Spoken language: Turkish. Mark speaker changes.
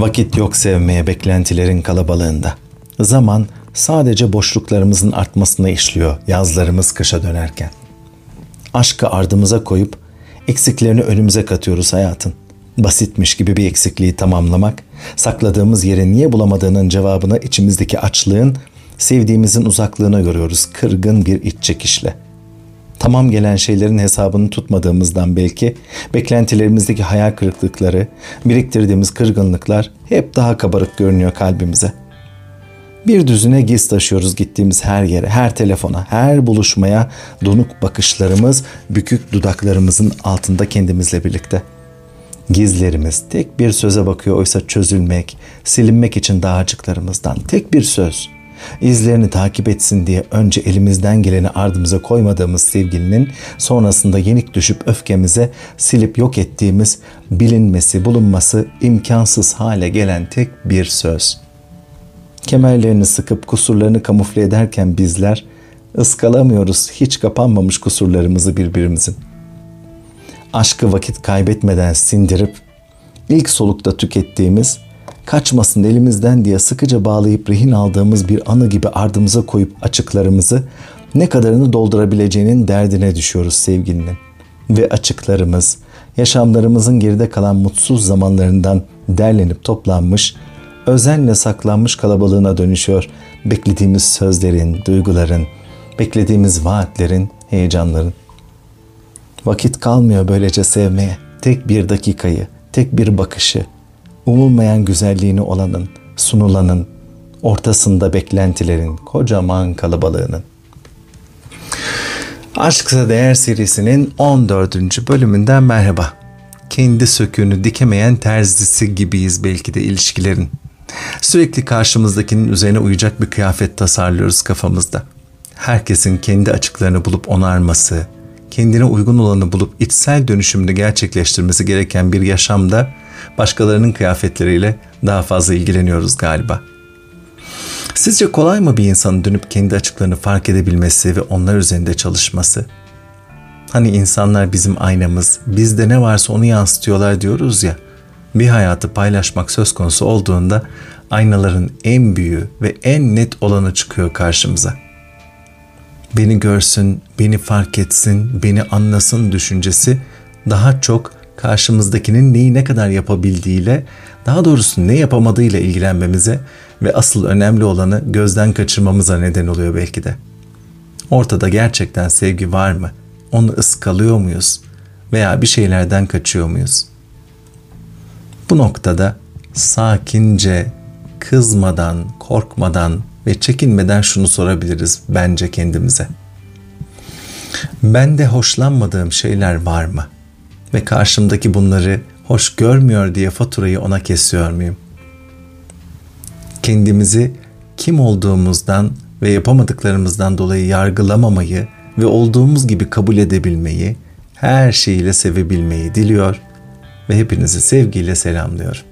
Speaker 1: Vakit yok sevmeye beklentilerin kalabalığında. Zaman sadece boşluklarımızın artmasına işliyor yazlarımız kışa dönerken. Aşkı ardımıza koyup eksiklerini önümüze katıyoruz hayatın. Basitmiş gibi bir eksikliği tamamlamak, sakladığımız yeri niye bulamadığının cevabını içimizdeki açlığın, sevdiğimizin uzaklığına görüyoruz kırgın bir iç çekişle. Tamam gelen şeylerin hesabını tutmadığımızdan belki beklentilerimizdeki hayal kırıklıkları, biriktirdiğimiz kırgınlıklar hep daha kabarık görünüyor kalbimize. Bir düzüne giz taşıyoruz gittiğimiz her yere, her telefona, her buluşmaya donuk bakışlarımız, bükük dudaklarımızın altında kendimizle birlikte. Gizlerimiz tek bir söze bakıyor oysa çözülmek, silinmek için dağcıklarımızdan tek bir söz izlerini takip etsin diye önce elimizden geleni ardımıza koymadığımız sevgilinin sonrasında yenik düşüp öfkemize silip yok ettiğimiz bilinmesi bulunması imkansız hale gelen tek bir söz. Kemerlerini sıkıp kusurlarını kamufle ederken bizler ıskalamıyoruz hiç kapanmamış kusurlarımızı birbirimizin. Aşkı vakit kaybetmeden sindirip ilk solukta tükettiğimiz kaçmasın elimizden diye sıkıca bağlayıp rehin aldığımız bir anı gibi ardımıza koyup açıklarımızı ne kadarını doldurabileceğinin derdine düşüyoruz sevgilinin. Ve açıklarımız, yaşamlarımızın geride kalan mutsuz zamanlarından derlenip toplanmış, özenle saklanmış kalabalığına dönüşüyor. Beklediğimiz sözlerin, duyguların, beklediğimiz vaatlerin, heyecanların. Vakit kalmıyor böylece sevmeye. Tek bir dakikayı, tek bir bakışı, umulmayan güzelliğini olanın, sunulanın, ortasında beklentilerin, kocaman kalabalığının. Aşksa Değer serisinin 14. bölümünden merhaba. Kendi söküğünü dikemeyen terzisi gibiyiz belki de ilişkilerin. Sürekli karşımızdakinin üzerine uyacak bir kıyafet tasarlıyoruz kafamızda. Herkesin kendi açıklarını bulup onarması, kendine uygun olanı bulup içsel dönüşümünü gerçekleştirmesi gereken bir yaşamda başkalarının kıyafetleriyle daha fazla ilgileniyoruz galiba. Sizce kolay mı bir insanın dönüp kendi açıklarını fark edebilmesi ve onlar üzerinde çalışması? Hani insanlar bizim aynamız, bizde ne varsa onu yansıtıyorlar diyoruz ya. Bir hayatı paylaşmak söz konusu olduğunda aynaların en büyüğü ve en net olanı çıkıyor karşımıza. Beni görsün, beni fark etsin, beni anlasın düşüncesi daha çok karşımızdakinin neyi ne kadar yapabildiğiyle, daha doğrusu ne yapamadığıyla ilgilenmemize ve asıl önemli olanı gözden kaçırmamıza neden oluyor belki de. Ortada gerçekten sevgi var mı? Onu ıskalıyor muyuz? Veya bir şeylerden kaçıyor muyuz? Bu noktada sakince, kızmadan, korkmadan ve çekinmeden şunu sorabiliriz bence kendimize. Bende hoşlanmadığım şeyler var mı? ve karşımdaki bunları hoş görmüyor diye faturayı ona kesiyor muyum? Kendimizi kim olduğumuzdan ve yapamadıklarımızdan dolayı yargılamamayı ve olduğumuz gibi kabul edebilmeyi, her şeyiyle sevebilmeyi diliyor ve hepinizi sevgiyle selamlıyorum.